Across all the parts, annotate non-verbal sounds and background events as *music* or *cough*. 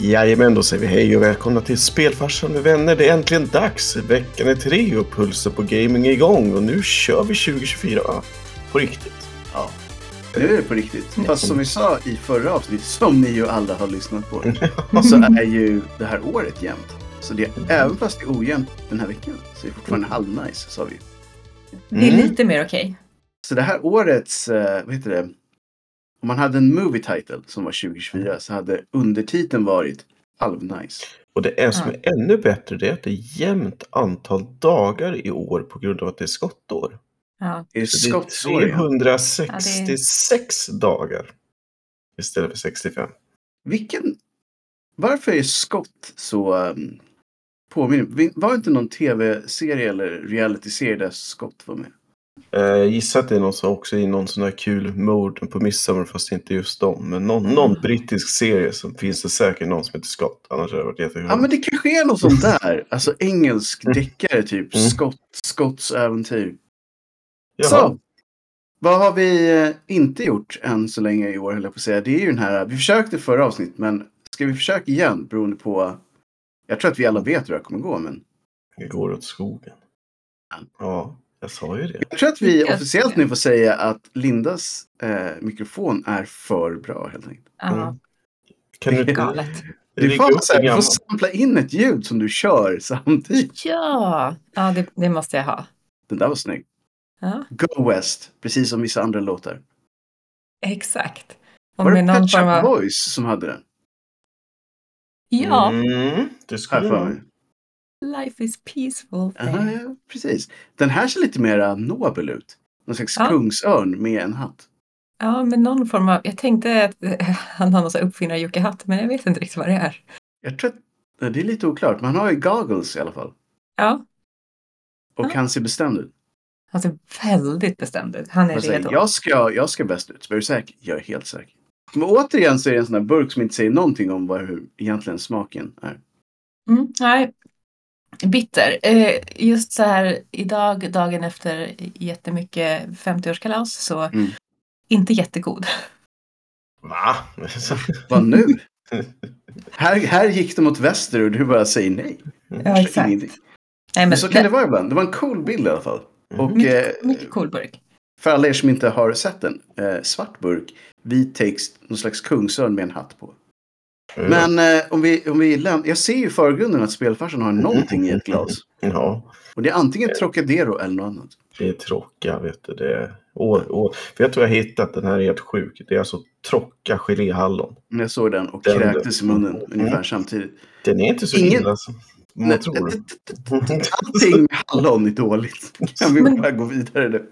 Jajamän, då säger vi hej och välkomna till Spelfarsan med vänner. Det är äntligen dags. Veckan är tre och pulsen på gaming är igång och nu kör vi 2024. På riktigt. Ja, nu är det på riktigt. Fast som vi sa i förra avsnittet, som ni ju alla har lyssnat på, *laughs* så är ju det här året jämnt. Så det, även fast det är ojämnt den här veckan, så är det fortfarande halvnice, sa vi. Det är Mm. lite mer okej. Så det här årets, eh, vad heter det, om man hade en movie title som var 2024 så hade undertiteln varit halvnice. Och det en som är ännu bättre det är att det är jämnt antal dagar i år på grund av att det är skottår. Ja. Är det det är igen? 366 dagar istället för 65. Vilken, varför är skott så um, påminner? Var det inte någon tv-serie eller reality-serie där skott var med? Eh, Jag gissar att det är någon som också i någon sån här kul mode på midsommar fast inte just dem. Men någon, någon brittisk serie som finns det säkert någon som heter Scott. Annars hade det varit jättekul. Ja men det kanske är något sånt där. Alltså engelsk deckare typ. Mm. Skott, Scotts äventyr. Jaha. Så. Vad har vi eh, inte gjort än så länge i år höll jag på att säga. Det är ju den här. Vi försökte förra avsnitt men ska vi försöka igen beroende på. Jag tror att vi alla vet hur det här kommer gå men. Det går åt skogen. Ja, jag sa ju det. Jag tror att vi Jag- officiellt nu får säga att Lindas eh, mikrofon är för bra helt enkelt. Ja, Mm. Kan du inte galet. Du får, upp så det här, du får sampla in ett ljud som du kör samtidigt. Ja, ja det, det måste jag ha. Den där var snygg. Ja, Go West, precis som vissa andra låtar. exakt. Och Var det Pet Shop av... Boys som hade den? Ja, Mm, det skulle mig. Life is peaceful. Aha, ja, precis. Den här ser lite mer nobel ut. Någon slags Ja. kungsörn med en hatt. Ja, med någon form av... Jag tänkte att eh, han har någon sån här uppfinnare Jocke Hatt, men jag vet inte riktigt vad det är. Jag tror att det är lite oklart, men han har ju goggles i alla fall. Ja, Och Ja. han ser bestämd ut. han ser väldigt bestämd ut. Han är säger, redo. jag, ska, jag ska bäst ut. Så är du säker? Jag är helt säker. Men återigen så är det en sån här burk som inte säger någonting om vad, hur egentligen smaken är. Mm, nej, bitter. Eh, just så här idag, dagen efter jättemycket 50-årskalas, så Mm. inte jättegod. Va? *laughs* Vad nu? här, här gick det mot väster och du bara säger nej. Ja, exakt. Nej, Men men så kan det vara ibland. Det var en cool bild i alla fall. Och mycket, eh, mycket cool burk. för alla er som inte har sett den. Eh, svart burk, vit text, någon slags kungsörn med en hatt på. Men eh, om vi, om vi läm- Jag ser ju i förgrunden att spelfarsan har någonting i ett glas. *laughs* Ja, Och det är antingen Trocadero eller något annat. det är tråkiga, vet du. Det är... Och, och, vet du vad jag har hittat? Den här är helt sjuk. Det är alltså tråcka geléhallon. Jag såg den och Den- kräktes i munnen Mm. ungefär samtidigt. Den är inte så Ingen- illa som man Nej, tror. *laughs* Allting med hallon är dåligt. Kan vi bara gå vidare nu?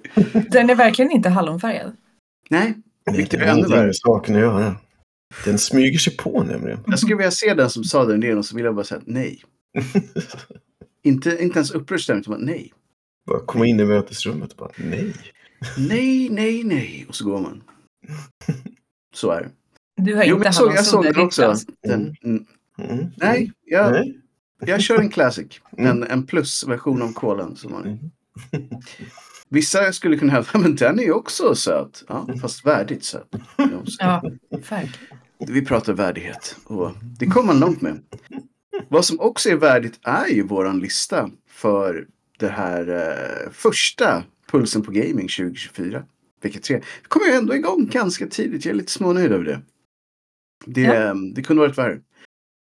Den är verkligen inte hallonfärgad. Nej, Det vilket är ännu värre. saken att göra. Den smyger sig på nämligen. Jag skulle vilja se den som sa den idén och så vill jag bara säga nej. *laughs* Inte, inte ens upprörd stämning, utan bara nej. bara komma in i mötesrummet och bara nej. Nej, nej, nej. Och så går man. *laughs* Så är det. Du har Jo, inte jag såg, jag såg den ditt också. glas. Den, mm, Mm. nej, jag, Nej. jag kör en classic. Mm. En, en plusversion av kolan. Som man, Mm. *laughs* vissa skulle kunna hävda, men den är ju också söt. Ja, fast värdigt söt. Ja, verkligen. Vi pratar värdighet och det kommer man långt med. Vad som också är värdigt är ju våran lista för det här eh, första Pulsen på Gaming 2024. Vecka 3. Vi kommer ju ändå igång ganska tidigt. Jag är lite smånöjd över det. Det, Ja. det kunde varit värre.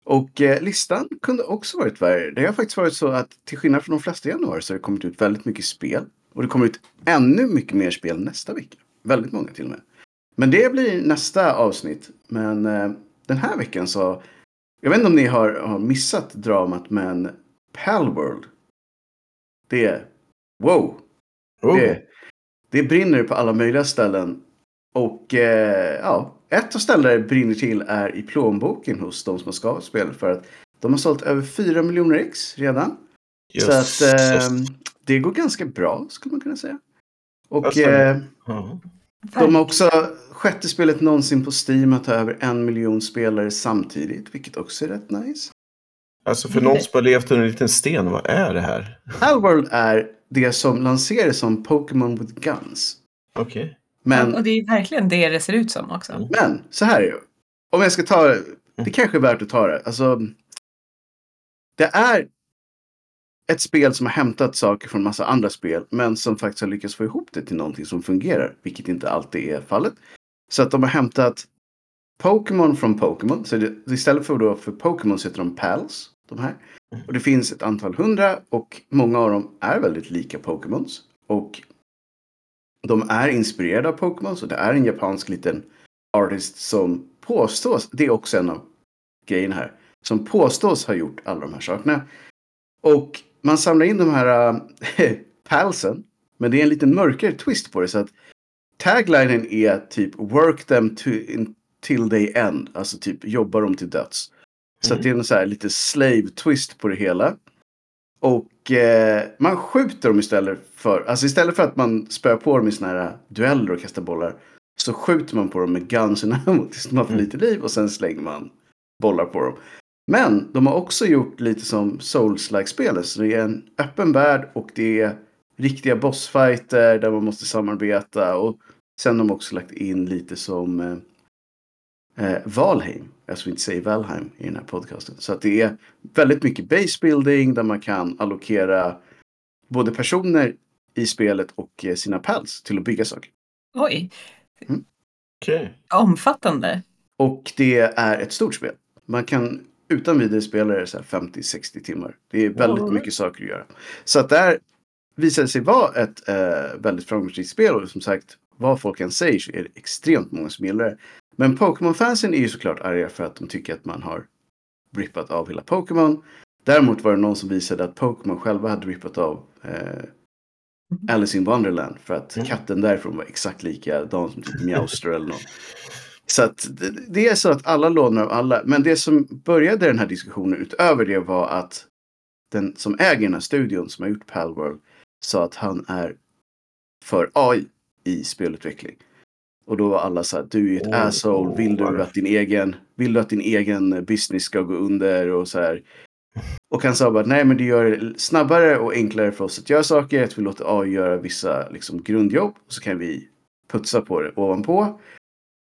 Och eh, listan kunde också varit värre. Det har faktiskt varit så att till skillnad från de flesta januari så har det kommit ut väldigt mycket spel. Och det kommer ut ännu mycket mer spel nästa vecka. Väldigt många till och med. Men det blir nästa avsnitt. Men eh, den här veckan så... Jag vet inte om ni har, har missat dramat men Palworld. Det är... Wow! Oh. Det, det brinner på alla möjliga ställen. Och eh, ja, ett av ställena det brinner till är i plånboken hos de som har skapat spelet. För att de har sålt över 4 miljoner ex redan. Så att eh, det går ganska bra skulle man kunna säga. Och Alltså, eh, Ja. de har också sjätte spelet någonsin på Steam att ha över en miljon spelare samtidigt. Vilket också är rätt nice. Alltså för någon som har levt under en liten sten, vad är det här? Palworld är det som lanserades som Pokémon with Guns. Okej. Men Och det är verkligen det det ser ut som också. Men så här är det. Om jag ska ta Det kanske är värt att ta det. Alltså, det är ett spel som har hämtat saker från massa andra spel, men som faktiskt har lyckats få ihop det till någonting som fungerar, vilket inte alltid är fallet. Så att de har hämtat Pokémon från Pokémon. Så det, istället för då för Pokémon så heter de Pals. De här. Och det finns ett antal hundra och många av dem är väldigt lika Pokémons. Och de är inspirerade av Pokémon. Så det är en japansk liten artist som påstås, det är också en av grejerna här, som påstås ha gjort alla de här sakerna. Och man samlar in de här äh, *laughs* palsen. Men det är en liten mörkare twist på det. Så att taglinen är typ work them to, in, till they end. Alltså typ jobba dem till döds. Så Mm. att det är en så här lite slave twist på det hela. Och eh, man skjuter dem istället för, alltså istället för att man spöar på dem i såna här dueller och kastar bollar. Så skjuter man på dem med guns and ammo tills de har för Mm. lite liv och sen slänger man bollar på dem. Men de har också gjort lite som Souls-like spelet. Så det är en öppen värld och det är riktiga bossfighter där man måste samarbeta. Och sen har de också lagt in lite som eh, eh, Valheim. Jag ska inte säga Valheim i den här podcasten. Så att det är väldigt mycket base building där man kan allokera både personer i spelet och eh, sina pals till att bygga saker. Oj, Okej. omfattande. Och det är ett stort spel. Man kan utan vidare spela det så här 50-60 timmar. Det är väldigt Ja. mycket saker att göra. Så att det här visade sig vara ett eh, väldigt framgångsrikt spel. Och som sagt, vad folk än säger så är det extremt många som gillar det. Men Pokémon-fansen är ju såklart arga för att de tycker att man har rippat av hela Pokémon. Däremot var det någon som visade att Pokémon själva hade rippat av eh, Alice in Wonderland. För att Mm. katten därifrån var exakt likadan som typ Meowster eller något. Så att det, är så att alla lånar av alla. Men det som började den här diskussionen utöver det var att den som äger den här studion som har gjort Palworld sa att han är för AI i spelutveckling. Och då var alla så här, du är ett Åh, asshole, vill du att din egen, vill du att din egen business ska gå under och så här. Och han sa bara, nej men det gör det snabbare och enklare för oss att göra saker, att vi låter AI göra vissa liksom, grundjobb och så kan vi putsa på det ovanpå.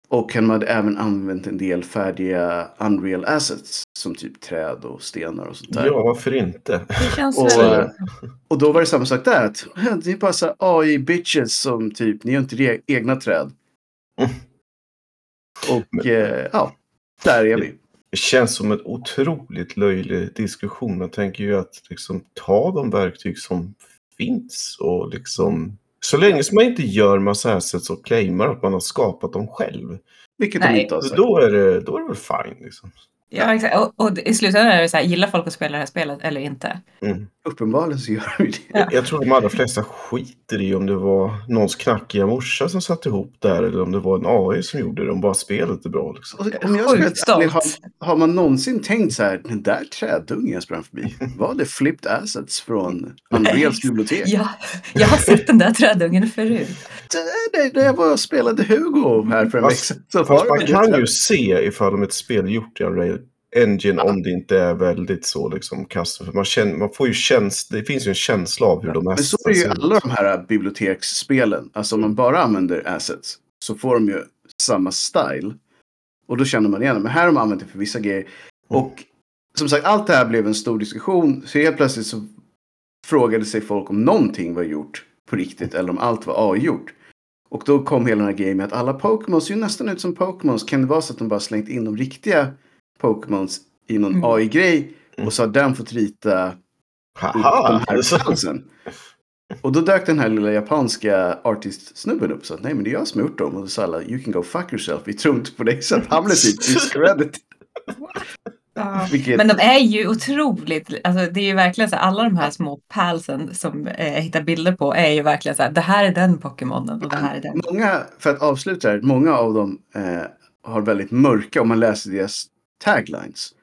Och han hade även använt en del färdiga Unreal Assets som typ träd och stenar och sånt där. Ja, varför inte? Det känns Och, Och då var det samma sak där. Att, "Ja, det är bara så AI-bitches som typ, ni har inte egna träd. Mm. *laughs* Och Men- eh, ja, där är vi. Det känns som en otroligt löjlig diskussion. Jag tänker ju att liksom ta de verktyg som finns och liksom så länge som man inte gör massa assets och claimar att man har skapat dem själv. Vilket Nej. de inte har sagt. Då är det, då är det väl fine liksom. Ja, exakt. Och, och i slutändan är det så här, gillar folk att spela det här spelet eller inte? Mm. Uppenbarligen så gör vi det. Ja. Jag tror de allra flesta skiter i om det var någons knackiga morsa som satte ihop det här eller om det var en AI som gjorde det. Om bara spelet är bra. Liksom. Och Om jag ärlig, har, har man någonsin tänkt så här, den där trädungen jag sprang förbi, *laughs* var det flipped assets från Unreals bibliotek? Ja, jag har sett den där trädungen förut. Det, det, det jag var och spelade Hugo här för en vecka sedan. Fast man kan ju se ifall om ett spel gjort i Unreal Engine om det inte är väldigt så liksom custom. För Man, känner, man får ju känsla, det finns ju en känsla av hur de Men så är ju alla de här biblioteksspelen. Alltså om man bara använder assets så får de ju samma style. Och då känner man igen det. Men här har de använt det för vissa grejer. Och som sagt, allt det här blev en stor diskussion. Så helt plötsligt så frågade sig folk om någonting var gjort på riktigt eller om allt var AI-gjort. Och då kom hela den här grejen med att alla Pokémon ser ju nästan ut som Pokémons. Kan det vara så att de bara slängt in de riktiga Pokémons i någon Mm. AI-grej och så har den fått rita upp Haha! de här halsen. Och då dök den här lilla japanska artist-snubben upp. Så att nej men det är jag som har gjort dem. Och då sa alla you can go fuck yourself. Vi tror inte på dig. Så att han blev typ discredited. *laughs* Vilket, Men de är ju otroligt, alltså det är ju verkligen så här, alla de här små palsen som eh, jag hittar bilder på är ju verkligen så här, det här är den Pokémonen och det här är den. många, för att avsluta här, många av dem eh, har väldigt mörka om man läser deras taglines.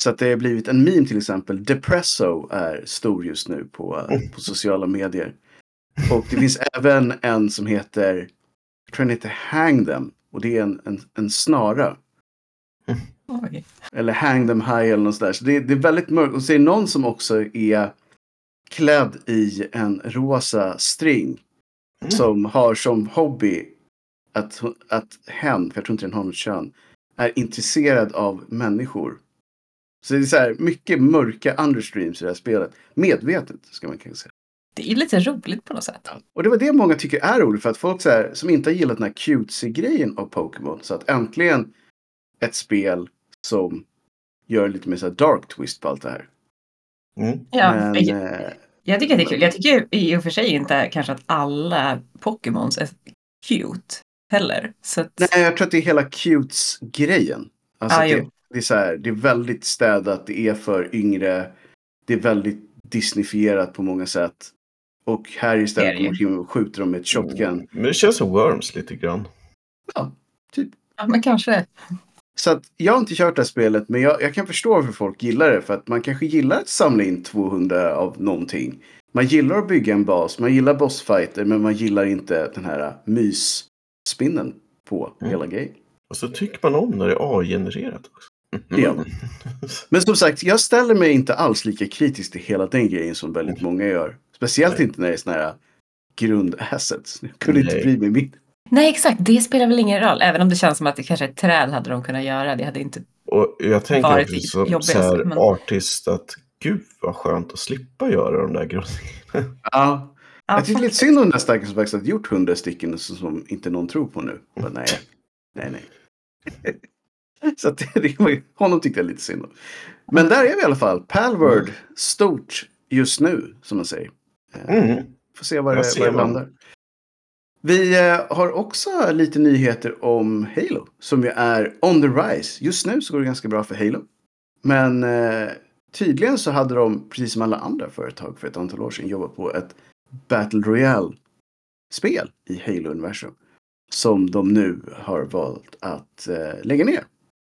Så att det har blivit en meme till exempel. Depresso är stor just nu på, på sociala medier. Och det finns *laughs* även en som heter, jag tror den heter Hang them. Och det är en, en, en snara. Oj. Eller Hang them high eller något sådär. Så det, det är väldigt mörkt. Och så är det någon som också är klädd i en rosa string. Mm. Som har som hobby att, att hen, för jag tror inte den har något kön, är intresserad av människor. Så det är så här mycket mörka understreams i det här spelet. Medvetet ska man kanske säga. Det är lite roligt på något sätt. Och det var det många tycker är roligt för att folk så här, som inte har gillat den här cutesy-grejen av Pokémon. Så att äntligen ett spel som gör lite mer så här dark twist på allt det här. Mm. Ja, Men, jag, eh, jag tycker att det är kul. Jag tycker i och för sig inte kanske att alla Pokémons är cute heller. Så att, nej, jag tror att det är hela cutes-grejen. Alltså Ah, det, det, är så här, det är väldigt städat, det är för yngre. Det är väldigt Disneyfierat på många sätt. Och här istället omkring och skjuter dem med ett shotgun. Men det känns som Worms lite grann. Ja, typ. ja, men kanske. Så att jag har inte kört det här spelet, men jag, jag kan förstå varför folk gillar det. För att man kanske gillar att samla in 200 av någonting. Man gillar att bygga en bas, man gillar bossfighter, men man gillar inte den här mysspinnen på Mm. hela grejen. Och så tycker man om när det är AI-genererat också. Ja. *laughs* Men som sagt, jag ställer mig inte alls lika kritisk till hela den grejen som väldigt många gör. Speciellt inte när det är såna här grundassets. Jag kunde inte Nej. bry mig mindre. Nej, exakt. Det spelar väl ingen roll. Även om det känns som att det kanske ett träd hade de kunnat göra. Det hade inte... Och jag tänker Varit också som jobbigast, så här men- artist att gud vad skönt att slippa göra de där grunderna. Ja, Ja, jag tycker lite synd om den där stackaren som faktiskt har gjort 100 stycken som- som inte någon tror på nu. Men nej, nej, nej. *laughs* Så att det, var- honom tyckte jag lite synd om. Men där är vi i alla fall. Palword, stort just nu, som man säger. Eh, Mm. Får se var Jag det, var det vad- landar. Vi eh, har också lite nyheter om Halo. Som ju är on the rise. Just nu så går det ganska bra för Halo. Men eh, tydligen så hade de, precis som alla andra företag för ett antal år sedan, jobbat på ett Battle Royale-spel i Halo-universum. Som de nu har valt att eh, lägga ner.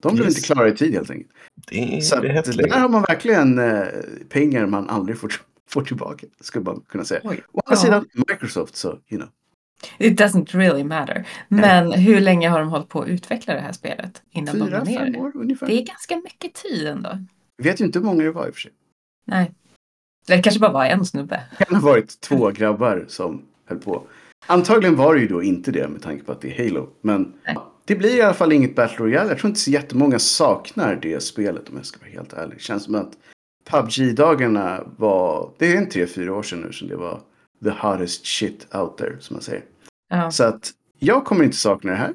De blev Yes. inte klara i tid helt enkelt. Det är Så inte att, hett där längre. har man verkligen eh, pengar man aldrig får, får tillbaka. Skulle man kunna säga. Oj. Å andra Ja. sidan Microsoft så, you know. It doesn't really matter. Men hur länge har de hållit på att utveckla det här spelet innan de Fyra, ner fem det? år ungefär. Det är ganska mycket tid ändå. Vet ju inte hur många det var i och för sig. Nej. Det kanske bara var en snubbe. Det kan ha varit två grabbar som höll på. Antagligen var det ju då inte det med tanke på att det är Halo. Men Nej. det blir i alla fall inget Battle Royale. Jag tror inte så jättemånga saknar det spelet om jag ska vara helt ärlig. Det känns som att PubG-dagarna var, det är en tre, fyra år sedan nu som det var the hottest shit out there som man säger. Ja. Så att jag kommer inte sakna det här.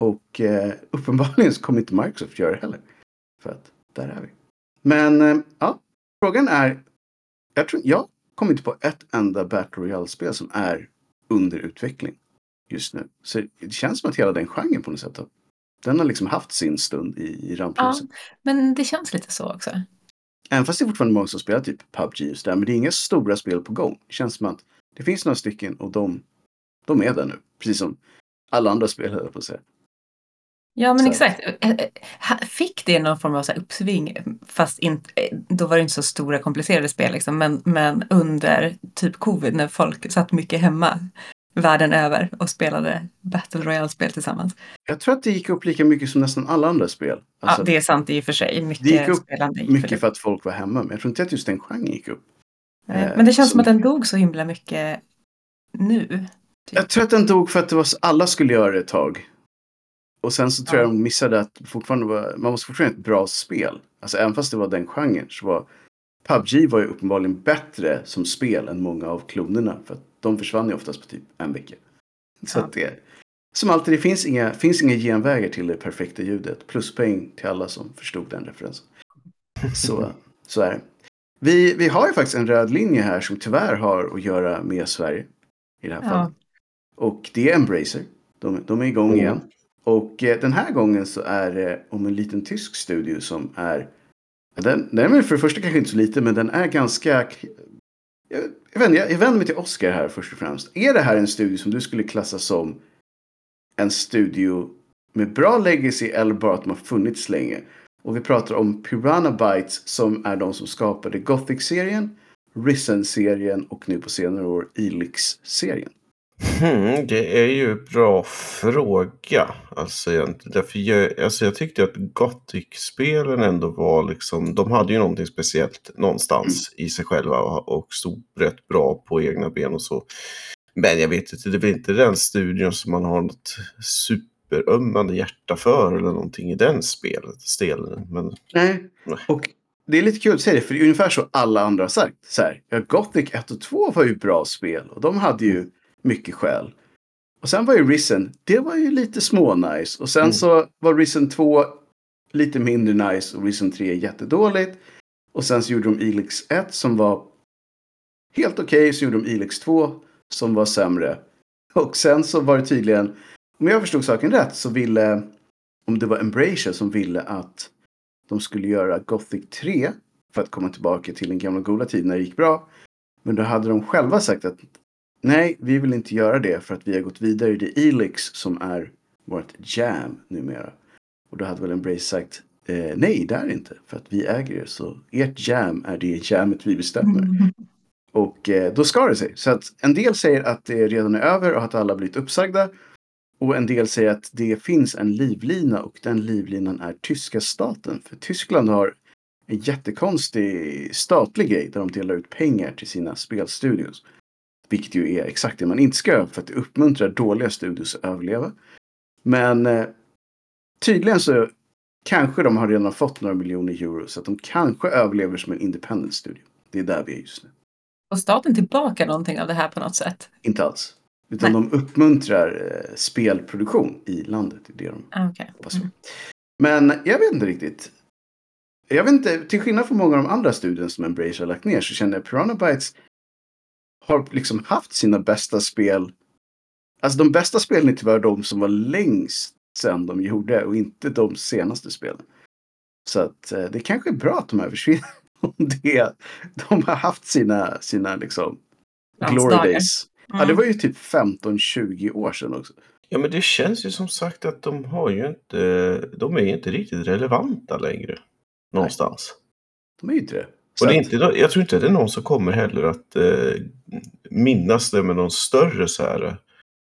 Och eh, uppenbarligen så kommer inte Microsoft göra det heller. För att där är vi. Men eh, ja, frågan är. Jag, tror, jag kommer inte på ett enda Battle Royale-spel som är under utveckling just nu. Så det känns som att hela den genren på något sätt har, den har liksom haft sin stund i, i ja, rampljuset. men det känns lite så också. Även fast det är fortfarande många som spelar typ PubG och sådär. Men det är inga stora spel på gång. Det känns som att det finns några stycken och de, de är där nu. Precis som alla andra spel höll jag på att säga. Ja, men Så. exakt. Eh, eh, Fick det någon form av så uppsving? Fast inte, eh, då var det inte så stora komplicerade spel liksom. Men, men under typ covid när folk satt mycket hemma världen över och spelade Battle Royale-spel tillsammans. Jag tror att det gick upp lika mycket som nästan alla andra spel. Alltså, ja, det är sant i och för sig. Mycket det gick upp spelande gick mycket det. för att folk var hemma. Men jag tror inte att just den genren gick upp. Nej, eh, Men det känns som att den dog så himla mycket nu. Jag tror att den dog för att det var, alla skulle göra det ett tag. Och sen så tror Ja. jag de missade att fortfarande var, man måste fortfarande ha ett bra spel. Alltså även fast det var den genren så var PubG var ju uppenbarligen bättre som spel än många av klonerna. För att de försvann ju oftast på typ en vecka. Så Ja. att det, som alltid, det finns inga, finns inga genvägar till det perfekta ljudet. Pluspoäng till alla som förstod den referensen. Så, *laughs* så är det. Vi, vi har ju faktiskt en röd linje här som tyvärr har att göra med Sverige. I det här Ja. fallet. Och det är Embracer. De, de är igång Mm. igen. Och eh, den här gången så är det om en liten tysk studio som är... Den, den är för det första kanske inte så liten men den är ganska... Jag, jag, vänder, jag, jag vänder mig till Oscar här först och främst. Är det här en studio som du skulle klassa som en studio med bra legacy eller bara att de har funnits länge? Och vi pratar om Piranha Bytes som är de som skapade Gothic-serien, Risen-serien och nu på senare år Elix-serien. Hmm, det är ju en bra fråga. Alltså, egentligen. Därför jag, alltså, jag tyckte att Gothic-spelen ändå var liksom, de hade ju någonting speciellt någonstans i sig själva och, och stod rätt bra på egna ben och så. Men jag vet inte, det är väl inte den studion som man har något superömmande hjärta för eller någonting i den spelet, stelen. Men Nej. Nej. Och det är lite kul att säga det, för det är ungefär så alla andra har sagt. Så här, ja, Gothic 1 och 2 var ju bra spel och de hade ju mycket själ. Och sen var ju Risen, det var ju lite små nice. Och sen Mm. så var Risen 2 lite mindre nice och Risen 3 jättedåligt. Och sen så gjorde de Elix 1 som var helt okej, så gjorde de Elix 2 som var sämre. Och sen så var det tydligen, om jag förstod saken rätt, så ville, om det var Embracer som ville att de skulle göra Gothic 3 för att komma tillbaka till den gamla goda tiden när det gick bra. Men då hade de själva sagt att nej, vi vill inte göra det för att vi har gått vidare i det Elix som är vårt jam numera. Och då hade väl Embrace sagt eh, nej, det är inte för att vi äger det. Så ert jam är det jammet vi bestämmer. Mm. *laughs* Och eh, då ska det sig. Så att en del säger att det redan är över och att alla blivit uppsagda. Och en del säger att det finns en livlina och den livlinan är tyska staten. För Tyskland har en jättekonstig statlig grej där de delar ut pengar till sina spelstudios. Vilket ju är exakt det man inte ska göra för att det uppmuntrar dåliga studios att överleva. Men eh, tydligen så kanske de har redan fått några miljoner euro så att de kanske överlever som en independent studio. Det är där vi är just nu. Och staten tillbaka någonting av det här på något sätt? Inte alls. Utan de uppmuntrar eh, spelproduktion i landet. Det är det de Ah, okej. hoppas på. Men jag vet inte riktigt. Jag vet inte, till skillnad från många av de andra studien som Embracer har lagt ner så känner jag Piranha Bytes har liksom haft sina bästa spel. Alltså de bästa spelen är tyvärr de som var längst sen de gjorde och inte de senaste spelen. Så att eh, det kanske är bra att de här försvinner. *laughs* Om det, de har haft sina, sina liksom glory days. Ja, det Mm. var ju typ 15-20 år sedan också. Ja, men det känns ju som sagt att de har ju inte, de är ju inte riktigt relevanta längre. Någonstans. De är ju inte det. Och det är inte, jag tror inte det är någon som kommer heller att eh, minnas det med någon större så här, eh,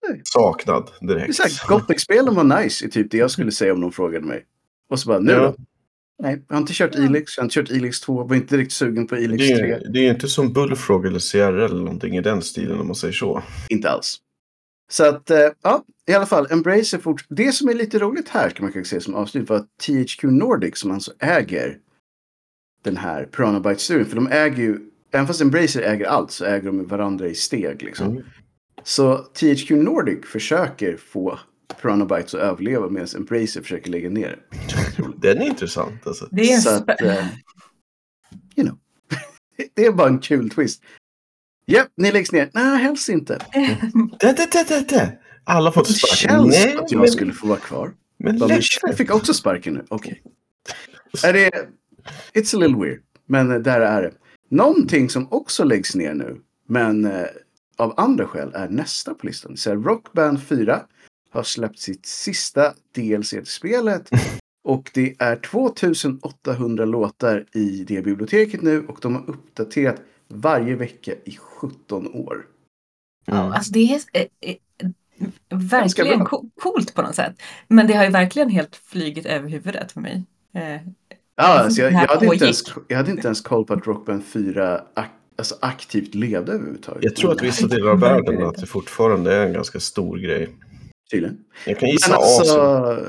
Nej. saknad direkt. Gothic-spelen var nice, är typ det jag skulle säga om någon frågade mig. Och så bara, nu Ja. då? Nej, jag har inte kört Elix, jag har inte kört Elix 2, var inte riktigt sugen på Det är, 3. ju, det är ju inte som Bullfrog eller Sierra eller någonting i den stilen om man säger så. Inte alls. Så att, eh, ja, i alla fall, Embracer fort... Det som är lite roligt här kan man kanske säga som avslut var att THQ Nordic som alltså äger den här Piranha Bytes-studion. För de äger ju, även fast Embracer äger allt så äger de varandra i steg liksom. Mm. Så THQ Nordic försöker få Piranha Bytes att överleva medan Embracer försöker lägga ner det. *laughs* Den är intressant alltså. Det är en Så att, eh, you know. *laughs* det är bara en kul twist. Japp, ni läggs ner. Nej, helst inte. Det, det, det, det, det. Alla får Det inte sparken. känns Nej, att jag men, skulle få vara kvar. men Ja. Michelle fick också sparken nu. Okej. *laughs* Är det... It's a little weird. Men eh, där är det. Någonting som också läggs ner nu. Men eh, av andra skäl är nästa på listan. Så här, Rock Band 4 har släppt sitt sista DLC till spelet. *laughs* Och det är 2800 låtar i det biblioteket nu. Och de har uppdaterat varje vecka i 17 år. Ja, alltså det är eh, eh, Ganska verkligen co- coolt på något sätt. Men det har ju verkligen helt flygit över huvudet för mig. Eh, Ja, som alltså jag, det jag, hade inte ens, jag hade inte ens koll på att Rock Band 4 ak alltså aktivt levde överhuvudtaget. Jag tror att Men, vissa delar av världen att det fortfarande är en ganska stor grej. Tydligen. Jag kan Men gissa alltså, Asien.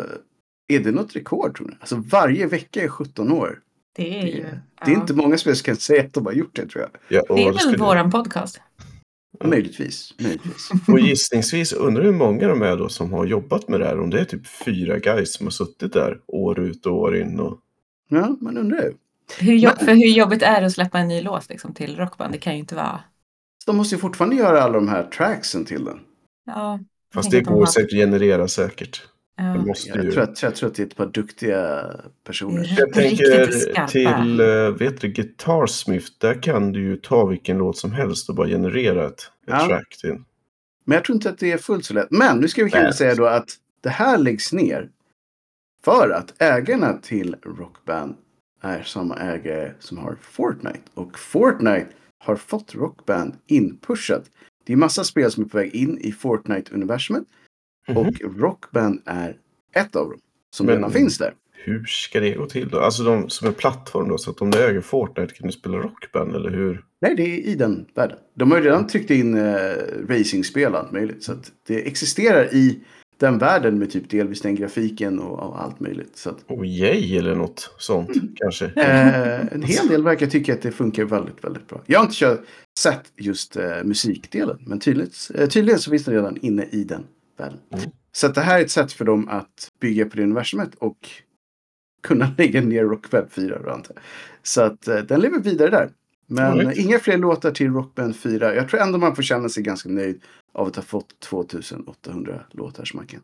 är det något rekord tror ni? Alltså varje vecka är 17 år. det är Det, ju... det är ja. inte många spel som kan säga att de har gjort det tror jag. Ja, och, Det är det väl skulle- våran podcast. Ja. Möjligtvis. möjligtvis. *laughs* och gissningsvis undrar hur många de är då som har jobbat med det här. Om det är typ fyra guys som har suttit där år ut och år in. Och... Ja, man undrar ju. Hur jobb, Men- för hur jobbigt är det att släppa en ny låt liksom, till rockband? Det kan ju inte vara... Så de måste ju fortfarande göra alla de här tracksen till den. Ja, Fast det de går säkert att generera säkert. ja. Det måste Jag ju... tror, att, jag tror att det är ett par duktiga personer. Jag tänker till uh, vet du, Guitar Smith. Där kan du ju ta vilken låt som helst och bara generera ett, ett Ja. track till. Men jag tror inte att det är fullt så lätt. Men nu ska vi kanske säga då att det här läggs ner för att ägarna till Rockband är samma ägare som har Fortnite. Och Fortnite har fått Rockband inpushat. Det är massa spel som är på väg in i Fortnite-universumet. Mhm. Och Rockband är ett av dem. Som Men- redan finns där. Hur ska det gå till då? Alltså de som en plattform då. Så att om du äger Fortnite kan du spela Rockband eller hur? Nej, det är i den världen. De har ju redan tryckt in eh, racingspel och allt möjligt. Så att det existerar i den världen med typ delvis den grafiken och, och allt möjligt. Så att, Och yay eller något sånt kanske. eh, en hel del verkar tycka att det funkar väldigt, väldigt bra. Jag har inte kört, sett just eh, musikdelen, men tydligt, eh, tydligen så finns den redan inne i den världen. Mm. Så att det här är ett sätt för dem att bygga på det universumet och kunna *laughs* lägga ner Rockband 4. då, antar jag. Så att eh, den lever vidare där. Men right. inga fler låtar till Rockband 4. Jag tror ändå man får känna sig ganska nöjd av att ha fått 2800 låtar som man kan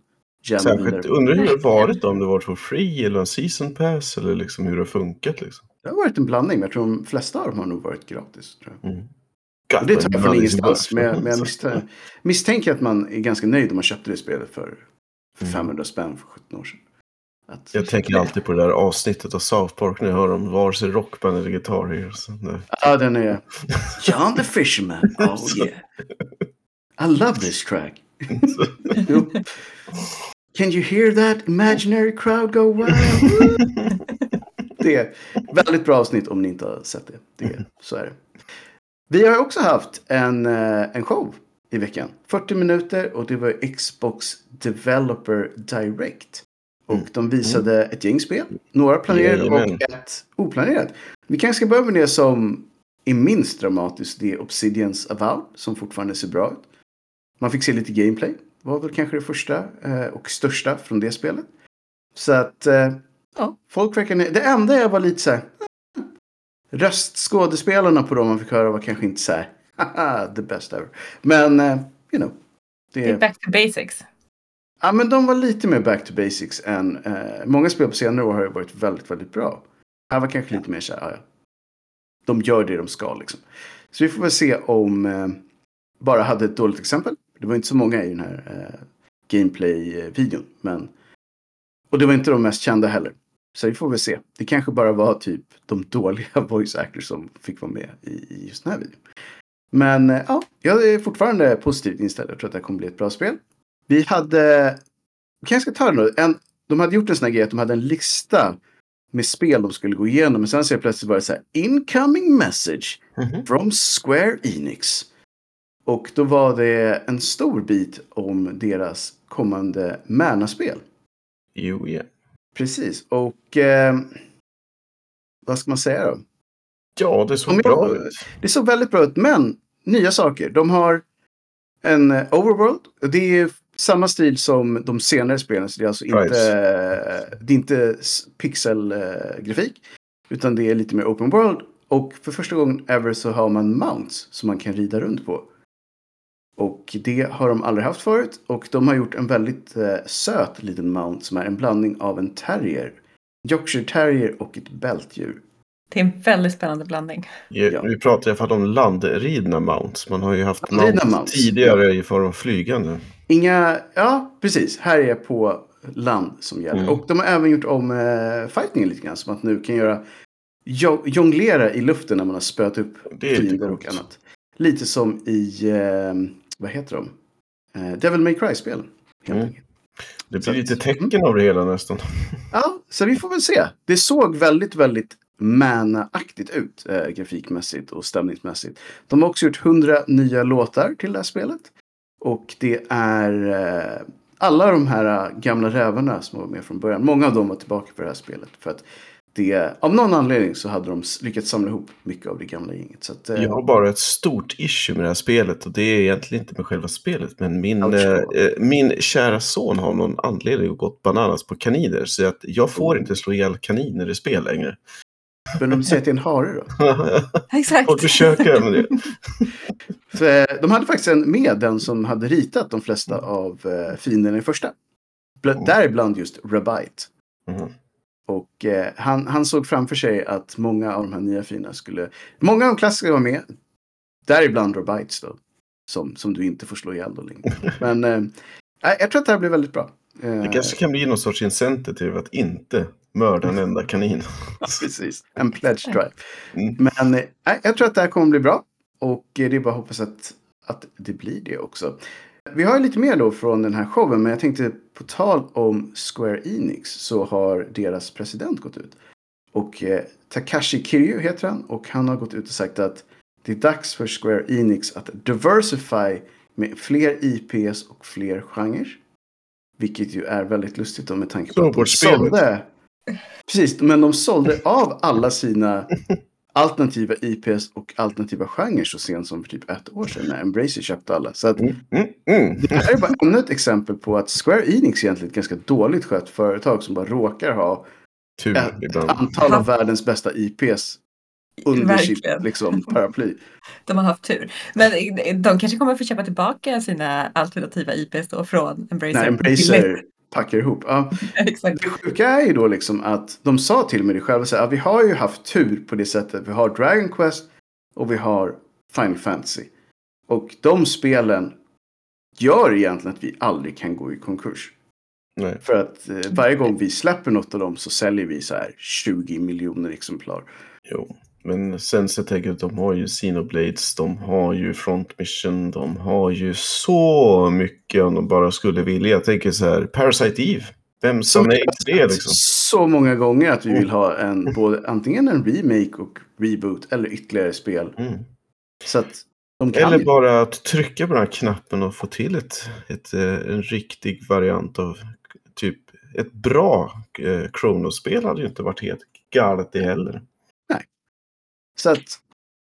Särskilt undrar hur det har varit då, om det varit för free eller en season pass eller liksom hur det har funkat liksom. Det har varit en blandning, men jag tror de flesta av dem har nog varit gratis. Tror jag. Mm. Och det tar jag från God, ingenstans. Men, men jag *laughs* misstänker, misstänker att man är ganska nöjd om man köpte det spelet för, för Mm. 500 spänn för 17 år sedan. Att, Jag tänker alltid på det där avsnittet av South Park när jag hör om vare sig rockband eller Guitar Hero. Så det- Ja, den är... *laughs* John the Fisherman. Oh yeah. I love this track. *laughs* Can you hear that imaginary crowd go wild? *laughs* det är väldigt bra avsnitt om ni inte har sett det. det så är det. Vi har också haft en, eh, en show i veckan. 40 minuter och det var Xbox Developer Direct. Och Mm. de visade ett gäng spel. Några planerade Jajamän. och ett oplanerat. Vi kanske ska börja med det som är minst dramatiskt. Det är Obsidians Avowed som fortfarande ser bra ut. Man fick se lite gameplay. Var väl kanske det första eh, och största från det spelet. Så att eh, ja, folk verkar. Det enda jag var lite så här. "Hmm." Röstskådespelarna på dem man fick höra var kanske inte så här. *laughs* Haha, the best ever. Men, eh, you know. Det är back to basics. Ja, men de var lite mer back to basics än eh, många spel på senare år har ju varit väldigt, väldigt bra. Här var kanske lite mer så här, ja. De gör det de ska liksom. Så vi får väl se om eh, bara hade ett dåligt exempel. Det var inte så många i den här eh, gameplay-videon. Men... Och det var inte de mest kända heller. Så vi får väl se. Det kanske bara var typ de dåliga *laughs* voice actors som fick vara med i, i just den här videon. Men eh, ja, jag är fortfarande positivt inställd. Jag tror att det här kommer bli ett bra spel. Vi hade, kanske ska ta det nu. En, de hade gjort en sån här grej att de hade en lista med spel de skulle gå igenom. Men sen så plötsligt var det så här, incoming message Mhm. from Square Enix. Och då var det en stor bit om deras kommande Mana-spel. Jo, ja. Precis, och eh, vad ska man säga då? Ja, det såg jag- bra ut. Det såg väldigt bra ut, men nya saker. De har en eh, overworld. Det är samma stil som de senare spelen. Så det är alltså inte, det är inte pixelgrafik. utan det är lite mer open world. Och för första gången ever så har man mounts som man kan rida runt på. Och det har de aldrig haft förut. Och de har gjort en väldigt eh, söt liten mount som är en blandning av en terrier. Yorkshire terrier och ett bältdjur. Det är en väldigt spännande blandning. Ja, Ja. Vi pratar i alla fall om landridna mounts. Man har ju haft Landridna mounts mounts, tidigare i form av flygande. Inga, ja precis. Här är på land som gäller. Mm. Och de har även gjort om eh, fightningen lite grann. Som att nu kan göra jo- jonglera i luften när man har spöat upp fiender och annat. Lite som i, eh, vad heter de? Eh, Devil May Cry-spelen. helt Mm. Det blir lite tecken av det hela nästan. *laughs* Ja, så vi får väl se. Det såg väldigt, väldigt Mana-aktigt ut eh, grafikmässigt och stämningsmässigt. De har också gjort 100 nya låtar till det här spelet. Och det är eh, alla de här eh, gamla rävarna som var med från början. Många av dem var tillbaka för det här spelet. För att det, av någon anledning så hade de lyckats samla ihop mycket av det gamla gänget. Så att, eh, Jag har bara ett stort issue med det här spelet och det är egentligen inte med själva spelet. Men min, eh, min kära son har någon anledning gått bananas på kaniner. Så att jag får Oh. inte slå ihjäl kaniner i spel längre. Men om du säger att det är en hare då? *laughs* Exakt. får försöka med det. *laughs* För, eh, de hade faktiskt en med den som hade ritat de flesta av eh, fienderna i första. Mm. Däribland just Rabite. Mhm. Och eh, han, han såg framför sig att många av de här nya fienderna skulle... Många av de klassiska var med. Däribland Rabites då. Som, som du inte får slå ihjäl då längre. *laughs* Men eh, jag tror att det här blir väldigt bra. Eh, Det kanske kan bli någon sorts incentive att inte mörda en enda kanin. *laughs* Precis, en pledge drive. Mm. Men eh, jag tror att det här kommer bli bra. Och det är bara att hoppas att, att det blir det också. Vi har lite mer då från den här showen. Men jag tänkte på tal om Square Enix så har deras president gått ut. Och eh, Takashi Kiryu heter han. Och han har gått ut och sagt att det är dags för Square Enix att diversify med fler IPs och fler genrer. Vilket ju är väldigt lustigt då med tanke på att de sålde... Precis, men de sålde av alla sina *laughs* alternativa IPs och alternativa genrer så sent som för typ ett år sedan när Embracer köpte alla. Så att Mm, mm, mm. det här är bara ännu ett exempel på att Square Enix egentligen är ett ganska dåligt skött företag som bara råkar ha Tur ett ibland. antal av världens bästa IPs under sitt liksom, paraply. De har haft tur. Men de kanske kommer få köpa tillbaka sina alternativa IPs då från Embracer. När Embracer packar ihop. Ja. *laughs* Exakt. Det sjuka är ju då liksom att de sa till mig det själva. Så här, "Ja, vi har ju haft tur på det sättet. Vi har Dragon Quest och vi har Final Fantasy. Och de spelen gör egentligen att vi aldrig kan gå i konkurs. Nej. För att eh, varje gång vi släpper något av dem så säljer vi så här 20 miljoner exemplar. Jo. Men sen så tänker jag att de har ju Xenoblades, de har ju Front Mission, de har ju så mycket om de bara skulle vilja. Jag tänker så här, Parasite Eve. Vem sa nej till det liksom? Så många gånger att vi vill ha en, både, antingen en remake och reboot eller ytterligare spel. Mm. Så att de kan Eller ju. bara att trycka på den här knappen och få till ett, ett, eh, en riktig variant av typ ett bra eh, Chrono-spel hade ju inte varit helt galet det heller. Så att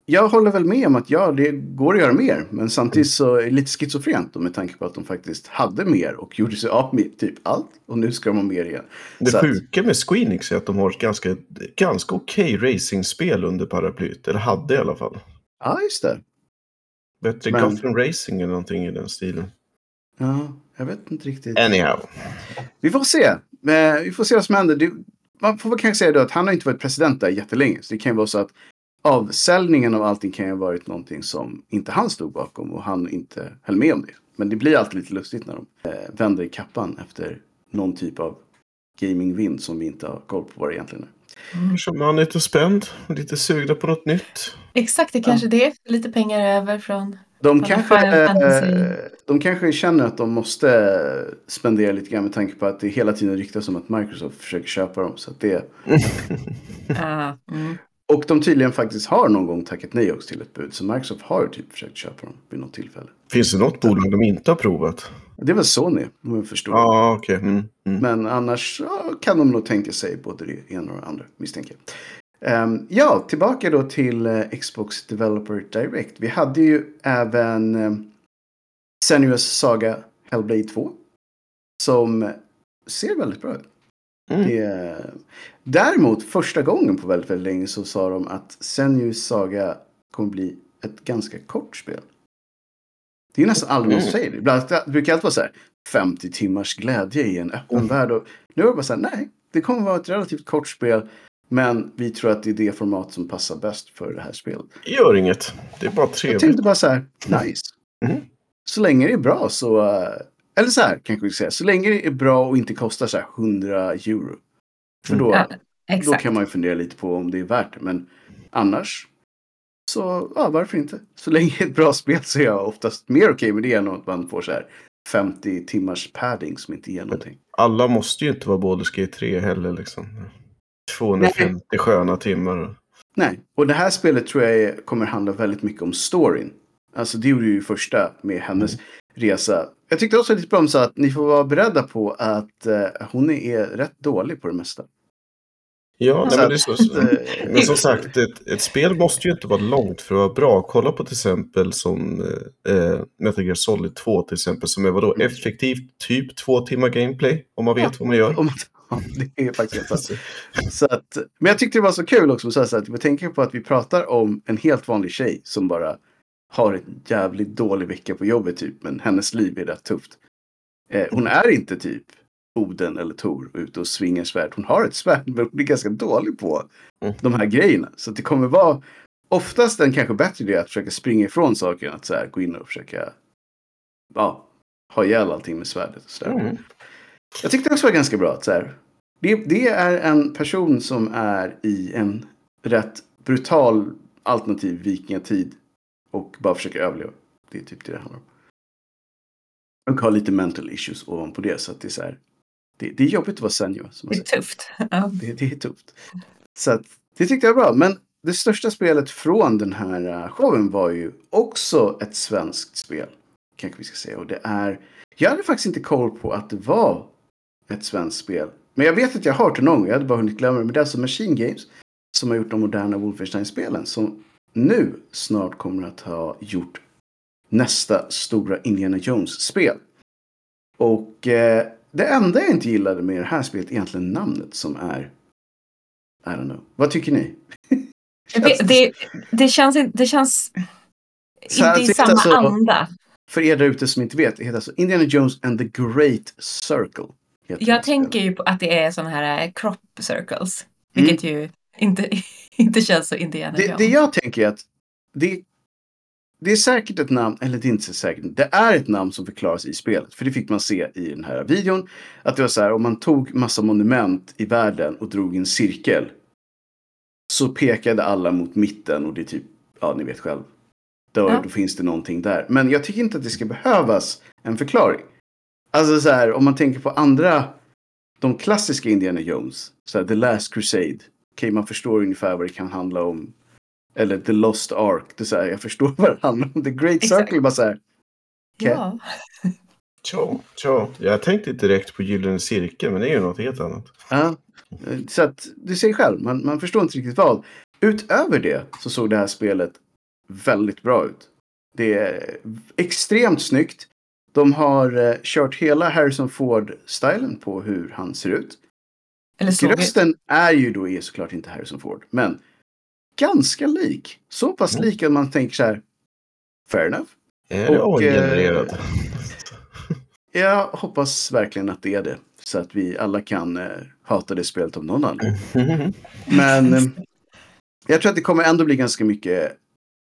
jag håller väl med om att ja, det går att göra mer. Men samtidigt så är det lite schizofrent med tanke på att de faktiskt hade mer och gjorde sig av med typ allt. Och nu ska de ha mer igen. Det Så sjuka med Squeenix är att de har ett ganska, ganska okej racingspel under paraplyet. Eller hade i alla fall. Ja, just det. Bättre Men- Gotham Racing eller någonting i den stilen. Ja, jag vet inte riktigt. Anyhow. Vi får se. Eh, Vi får se vad som händer. Man får väl kanske säga då att han har inte varit president där jättelänge. Så det kan ju vara så att avsäljningen av allting kan ju ha varit någonting som inte han stod bakom och han inte höll med om det. Men det blir alltid lite lustigt när de eh, vänder i kappan efter någon typ av gamingvind som vi inte har koll på vad det egentligen är. Så man är lite spänd, lite sugna på något nytt. Exakt, det kanske det är lite pengar över från... De Ja, kanske, eh, de kanske känner att de måste spendera lite grann med tanke på att det hela tiden ryktas om att Microsoft försöker köpa dem. Så att det, *laughs* Ah, mm. Och de tydligen faktiskt har någon gång tackat nej också till ett bud. Så Microsoft har typ försökt köpa dem vid något tillfälle. Finns det något bolag de inte har provat? Det väl Sony, om jag förstår. Ja, ah, okej. Mm, mm. Men annars ja, kan de nog tänka sig både det ena och det andra, misstänker jag. Ehm, ja, tillbaka då till eh, Xbox Developer Direct. Vi hade ju även um, Senuous Saga Hellblade 2. Som ser väldigt bra ut. Mm. Det, däremot, första gången på väldigt, väldigt länge så sa de att Senuous Saga kommer bli ett ganska kort spel. Det är nästan aldrig någon Mm. säger det. Ibland, det brukar alltid vara så här 50 timmars glädje i en öppen värld. Och nu är det bara så här, nej, det kommer vara ett relativt kort spel. Men vi tror att det är det format som passar bäst för det här spelet. Gör inget. Det är bara Jag trevligt. tänkte bara så här, nice. Mm. Så länge det är bra så, eh, eller så här kanske vi säga, så länge det är bra och inte kostar så här 100 euro. För då, Ja, då kan man ju fundera lite på om det är värt det. Men annars så, ja varför inte? Så länge det är ett bra spel så är jag oftast mer okej med det än att man får så här 50 timmars padding som inte ger någonting. Alla måste ju inte vara Baldur's Gate 3 heller liksom. 250 sköna timmar. Nej, och det här spelet tror jag kommer handla väldigt mycket om storyn. Alltså det gjorde ju första med hennes resa. Jag tyckte också lite bra om så att ni får vara beredda på att eh, hon är rätt dålig på det mesta. Ja, nej, men, det så, eh, men som sagt, ett, ett spel måste ju inte vara långt för att vara bra. Kolla på till exempel som eh, Metal Gear Solid 2 till exempel, som är vadå, effektivt typ två timmar gameplay, om man vet Ja. vad man gör. Om, *laughs* ja, det är faktiskt sant. Så att, men jag tyckte det var så kul också. Så att jag tänker på att vi pratar om en helt vanlig tjej som bara har en jävligt dålig vecka på jobbet typ. Men hennes liv är rätt tufft. Eh, hon är inte typ Oden eller Tor ute och svingar svärd. Hon har ett svärd men hon är ganska dålig på Mm. de här grejerna. Så det kommer vara oftast en kanske bättre idé att försöka springa ifrån saker än att så här, gå in och försöka ja, ha ihjäl allting med svärdet. Och så. Mm. Jag tyckte också var ganska bra. Att så här, det, det är en person som är i en rätt brutal alternativ vikingatid och bara försöker överleva. Det är typ det det handlar om. Och har lite mental issues ovanpå det. Så att det är så här, det, det är jobbigt att vara senior. Det är tufft. Ja. Det, det är tufft. Så att, det tyckte jag var bra. Men det största spelet från den här eh, showen var ju också ett svenskt spel. Kanske vi ska säga. Och det är Jag hade faktiskt inte koll på att det var ett svenskt spel. Men jag vet att jag har hört det någon gång. Jag hade bara hunnit glömma det. Men det är alltså Machine Games som har gjort de moderna Wolfenstein-spelen. Som nu snart kommer att ha gjort nästa stora Indiana Jones-spel. Och eh, det enda jag inte gillade med det här spelet är egentligen namnet som är... I don't know. Vad tycker ni? Det, det, det känns, in- det känns inte i samma alltså- anda. För er där ute som inte vet, det heter alltså Indiana Jones and the Great Circle. Jag tänker ju på att det är sådana här eh, crop circles. Mm. Vilket ju inte, *laughs* inte känns så Indiana det, Jones. det jag tänker är att det, det är säkert ett namn, eller det är inte så säkert, det är ett namn som förklaras i spelet. För det fick man se i den här videon. Att det var så här, om man tog massa monument i världen och drog en cirkel. Så pekade alla mot mitten och det är typ, ja ni vet själv. Då, Ja. då finns det någonting där. Men jag tycker inte att det ska behövas en förklaring. Alltså så här, om man tänker på andra, de klassiska Indiana Jones. Så här, The Last Crusade. Okej, man förstår ungefär vad det kan handla om. Eller The Lost Ark. Det är så här, jag förstår *laughs* vad det handlar om. The Great. Circle bara så här. okej. Ja. Tja, tja. Jag tänkte direkt på Gyllene Cirkel, men det är ju något helt annat. Ja. Så att du ser själv, man, man förstår inte riktigt vad. Utöver det så såg det här spelet väldigt bra ut. Det är extremt snyggt. De har eh, kört hela Harrison Ford-stilen på hur han ser ut. Eller. Rösten är ju då är såklart inte Harrison Ford, men ganska lik. Så pass Mm. lik att man tänker så här, fair enough. Är det Och, eh? *laughs* Jag hoppas verkligen att det är det. Så att vi alla kan eh, hata det spelet av någon anledning. *laughs* Men eh, jag tror att det kommer ändå bli ganska mycket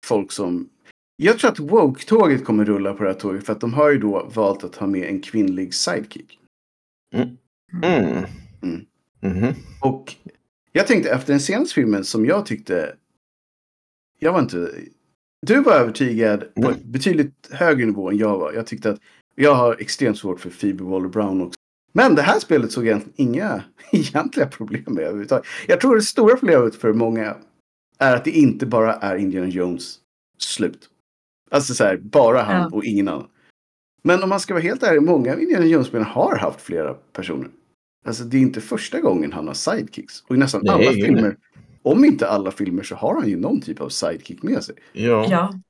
folk som... Jag tror att Woke-tåget kommer rulla på det här tåget för att de har ju då valt att ha med en kvinnlig sidekick. Mm. Mm. Mhm. Och jag tänkte efter den senaste filmen som jag tyckte... Jag var inte... Du var övertygad på Mm. ett betydligt högre nivå än jag var. Jag tyckte att jag har extremt svårt för Phoebe Waller-Brown också. Men det här spelet såg egentligen inga *laughs* egentliga problem med överhuvudtaget. Jag tror det stora problemet för många är att det inte bara är Indiana Jones slut. Alltså så här, bara han Ja. och ingen annan. Men om man ska vara helt ärlig, många av Indiana Jones-spelen har haft flera personer. Alltså det är inte första gången han har sidekicks. Och i nästan Nej, alla nej. filmer, om inte alla filmer så har han ju någon typ av sidekick med sig. Ja, Ja.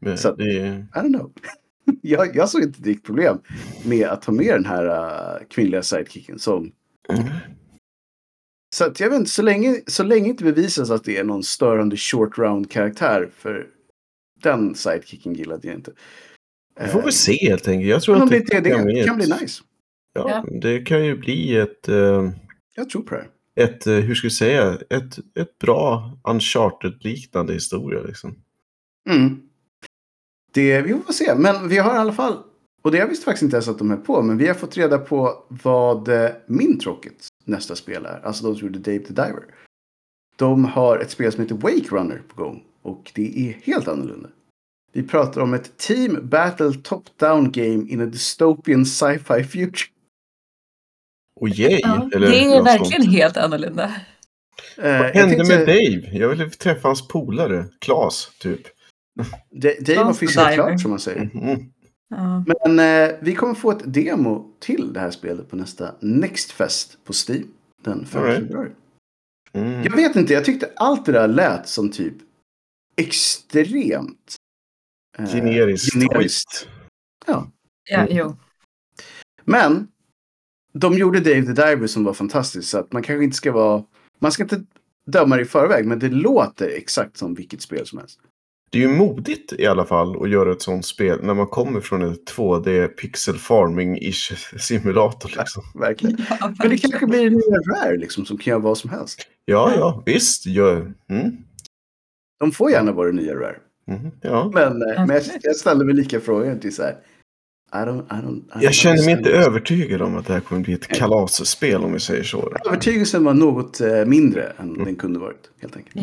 men Så att- det är... I don't know. *laughs* jag, jag såg inte direkt problem med att ta med den här uh, kvinnliga sidekicken som... Så att jag vet inte, så länge, så länge inte bevisas att det är någon störande short round karaktär för den sidekicken gillade jag inte. Vi får väl se helt enkelt. Jag tror att det bli det, kan bli nice. Ja, det kan ju bli ett, eh, Jag tror på det. ett eh, hur ska vi säga, ett, ett bra Uncharted-liknande historia liksom. Mm. Det, vi får se, men vi har i alla fall, och det jag visste faktiskt inte ens att de är på, men vi har fått reda på vad eh, min Rockets nästa spel är. Alltså de som gjorde Dave the Diver. De har ett spel som heter Wake Runner på gång och det är helt annorlunda. Vi pratar om ett Team Battle Top-Down Game in a Dystopian Sci-Fi Future. Och yay! Ja, eller det är verkligen sånt. helt annorlunda. Eh, Vad hände tänkte med Dave? Jag ville träffa hans polare, Klas, typ. Da- Dave fiskat Diver. klart som man säger. Mhm. Ja. Men eh, vi kommer få ett demo till det här spelet på nästa Next Fest på Steam. Den 5 All right. februari. Mm. Jag vet inte, jag tyckte allt det där lät som typ extremt eh, Generiskt. generiskt. ja, Mm. jo. Men de gjorde Dave the Diver som var fantastiskt så att man kanske inte ska vara... Man ska inte döma det i förväg men det låter exakt som vilket spel som helst. Det är ju modigt i alla fall att göra ett sånt spel när man kommer från en 2D pixel farming-ish simulator. Liksom. Verkligen. Ja, Men det verkligen. kanske blir en nya Rare liksom som kan göra vad som helst. Ja, ja, visst. Ja, mm. De får gärna vara det nya Rare. Mhm, ja. Men, eh, men jag, jag ställer mig lika frågan till så här. I don't, I don't, I don't Jag känner mig inte övertygad om att det här kommer bli ett kalasspel om vi säger så. Övertygelsen var något eh, mindre än den kunde varit. Helt enkelt.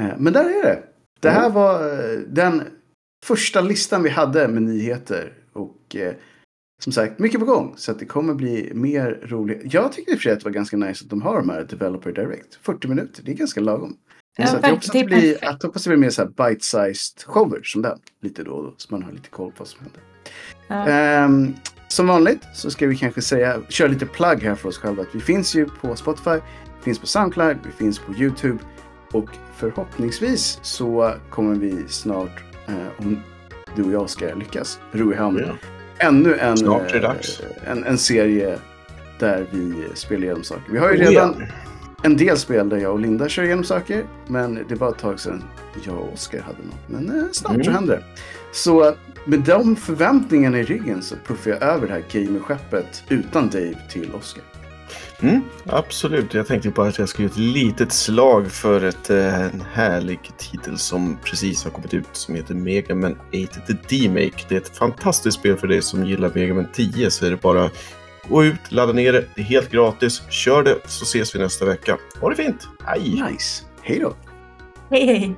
Eh, men där är det. Det här var eh, den första listan vi hade med nyheter. Och eh, som sagt, mycket på gång. Så att det kommer bli mer roligt. Jag tycker i och för sig att det var ganska nice att de har de här Developer Direct. 40 minuter, det är ganska lagom. Ja, så att jag hoppas att det, blir, att, hoppas det blir mer så här bite-sized shower som den. Lite då och då. Så man har lite koll på vad som händer. Ja. Ehm, som vanligt så ska vi kanske säga, köra lite plugg här för oss själva. Att vi finns ju på Spotify, vi finns på Soundcloud, vi finns på YouTube. Och förhoppningsvis så kommer vi snart, eh, om du och jag ska lyckas, ro i hamn, Ja. ännu en, Snart är det eh, dags. en, en serie där vi spelar igenom saker. Vi har ju Oh, redan ja. En del spel där jag och Linda kör igenom saker. Men det var ett tag sedan jag och Oskar hade något. Men eh, snart så Mm. händer det. Så med de förväntningarna i ryggen så puffar jag över det här gamerskeppet utan Dave till Oskar. Mm, absolut. Jag tänkte bara att jag skulle göra ett litet slag för ett, eh, en härlig titel som precis har kommit ut som heter Mega Man 8 The D-Make. Det är ett fantastiskt spel för dig som gillar Mega Man 10 så är det bara gå ut, ladda ner det. Det är helt gratis. Kör det så ses vi nästa vecka. Ha det fint. Hej! Nice. Hej då! Hej hej!